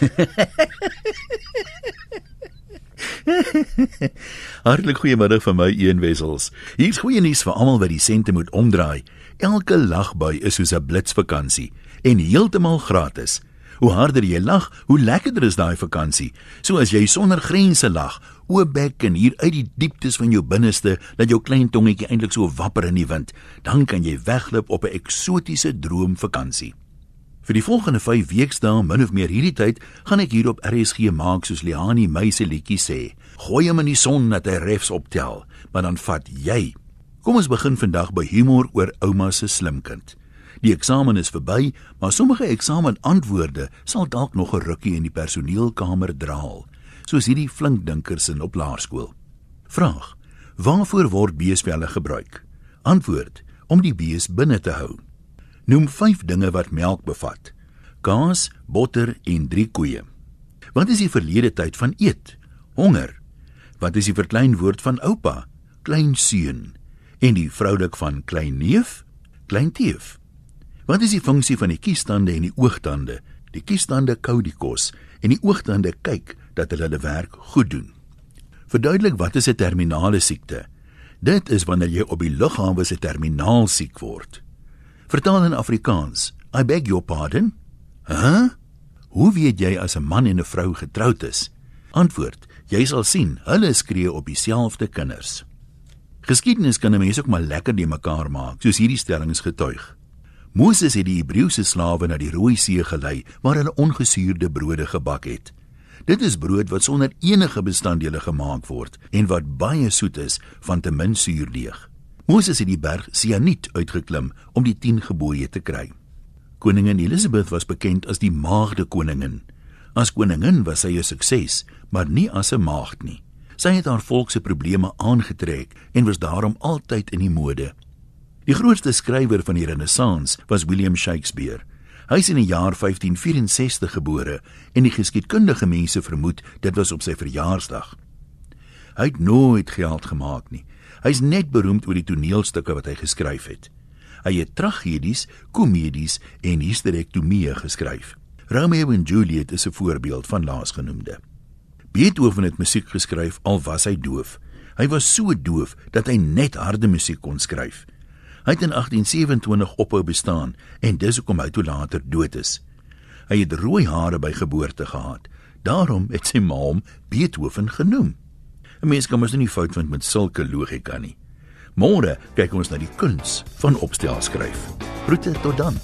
Hartlik goeiemiddag van my een wessels. Hier's goeie nuus vir almal wat die sente moet omdraai. Elke lagbui is soos 'n blitsvakansie en heeltemal gratis. Hoe harder jy lag, hoe lekkerder is daai vakansie. So as jy sonder grense lag, oop bek en hier uit die dieptes van jou binneste, dat jou klein tongetjie eintlik so wapper in die wind, dan kan jy wegloop op 'n eksotiese droomvakansie. Vir die volgende 5 weekdae, min of meer hierdie tyd, gaan ek hier op RSG maak soos Liani meise liedjie sê. Gooi hom in die son dat hy refs optel, maar dan vat jy. Kom ons begin vandag by humor oor ouma se slimkind. Die eksamen is verby, maar sommige eksamenantwoorde sal dalk nog 'n rukkie in die personeelkamer draal, soos hierdie flinkdinkers in op laerskool. Vraag: Waarvoor word beesvelle gebruik? Antwoord: Om die bees binne te hou. Noem 5 dinge wat melk bevat: kaas, botter en 3 koeie. Wat is die verlede tyd van eet? Honger. Wat is die verkleinwoord van oupa? Kleinseun. En die vroulik van kleinneef? Kleinteef. Wat is die funksie van die kiestande en die oogtande? Die kiestande kou die kos en die oogtande kyk dat hulle hulle werk goed doen. Verduidelik wat is 'n terminale siekte? Dit is wanneer jy op die liggaam se terminaal siek word. Vertaal in Afrikaans. I beg your pardon? Hæ? Huh? Hoe weet jy as 'n man en 'n vrou getroud is? Antwoord: Jy sal sien, hulle skree op dieselfde kinders. Geskiedenis kan 'n mens ook maar lekker die mekaar maak, soos hierdie stellings getuig. Moses het die Hebreëse slawe na die Rooi See gelei waar hulle ongesuurde brode gebak het. Dit is brood wat sonder enige bestanddele gemaak word en wat baie soet is van te min suurdeeg. Moses het die berg Sinait uitgeklim om die 10 gebooie te kry. Koningin Elizabeth was bekend as die maagde koningin. As koningin was sy 'n sukses, maar nie as 'n maagd nie. Sy het haar volk se probleme aangetrek en was daarom altyd in die mode. Die grootste skrywer van die Renessans was William Shakespeare. Hy is in die jaar 1564 gebore en die geskiedkundige mense vermoed dit was op sy verjaarsdag. Hy het nooit geld gemaak nie. Hy's net beroemd oor die toneelstukke wat hy geskryf het. Hy het tragedies, komedies en hysterektomie geskryf. Romeo en Juliet is 'n voorbeeld van laasgenoemde. Beethoven het musiek geskryf al was hy doof. Hy was so doof dat hy net harde musiek kon skryf. Hy het in 1827 ophou bestaan en dis hoekom hy toe later dood is. Hy het rooi hare by geboorte gehad. Daarom het sy ma hom Beethoven genoem. 'n Mens kan mos nie fout vind met sulke logika nie. Môre kyk ons na die kuns van opstel skryf. Groete tot dan.